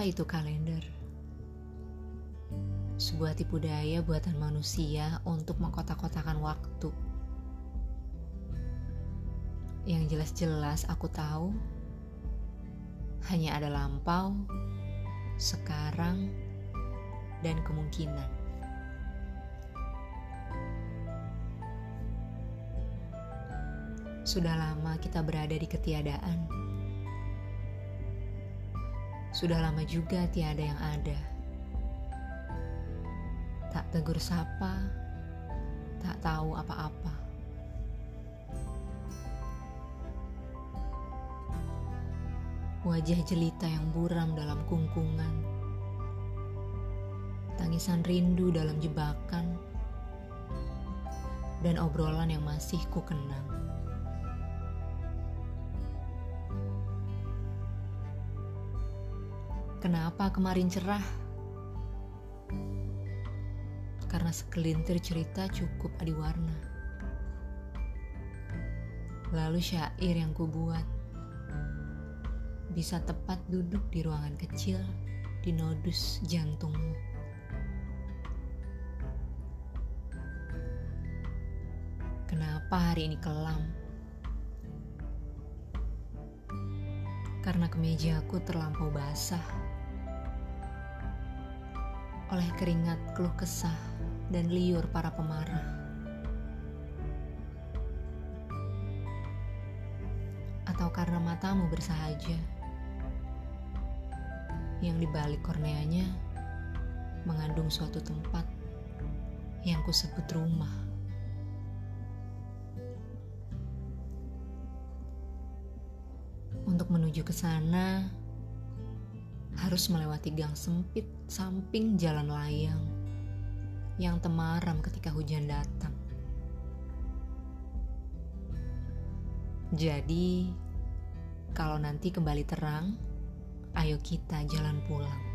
Apa itu kalender? Sebuah tipu daya buatan manusia untuk mengkotak-kotakan waktu. Yang jelas-jelas aku tahu hanya ada lampau, sekarang, dan kemungkinan. Sudah lama kita berada di ketiadaan. Sudah lama juga tiada yang ada. Tak tegur sapa, tak tahu apa-apa. Wajah jelita yang buram dalam kungkungan. Tangisan rindu dalam jebakan. Dan obrolan yang masih ku kenang. Kenapa kemarin cerah? Karena sekelintir cerita cukup adiwarna. Lalu syair yang kubuat bisa tepat duduk di ruangan kecil di nodus jantungmu. Kenapa hari ini kelam? Karena kemejaku terlampau basah oleh keringat keluh kesah dan liur para pemarah. Atau karena matamu bersahaja, yang di balik korneanya mengandung suatu tempat yang kusebut rumah. Untuk menuju ke sana, harus melewati gang sempit samping jalan layang yang temaram ketika hujan datang. Jadi, kalau nanti kembali terang, ayo kita jalan pulang.